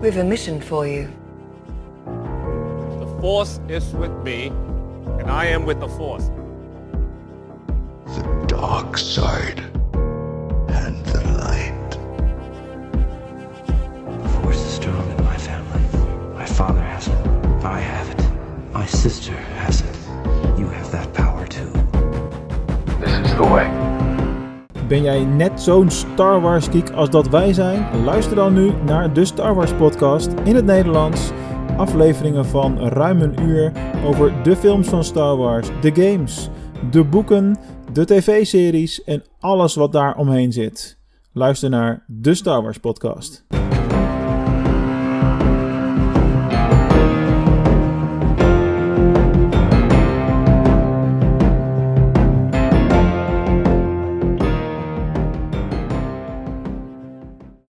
We've a mission for you. The Force is with me, and I am with the Force. The dark side and the light. The force is strong in my family. My father has it. I have it. My sister has it. Ben jij net zo'n Star Wars geek als dat wij zijn? Luister dan nu naar de Star Wars podcast in het Nederlands. Afleveringen van ruim een uur over de films van Star Wars, de games, de boeken, de tv-series en alles wat daar omheen zit. Luister naar de Star Wars podcast.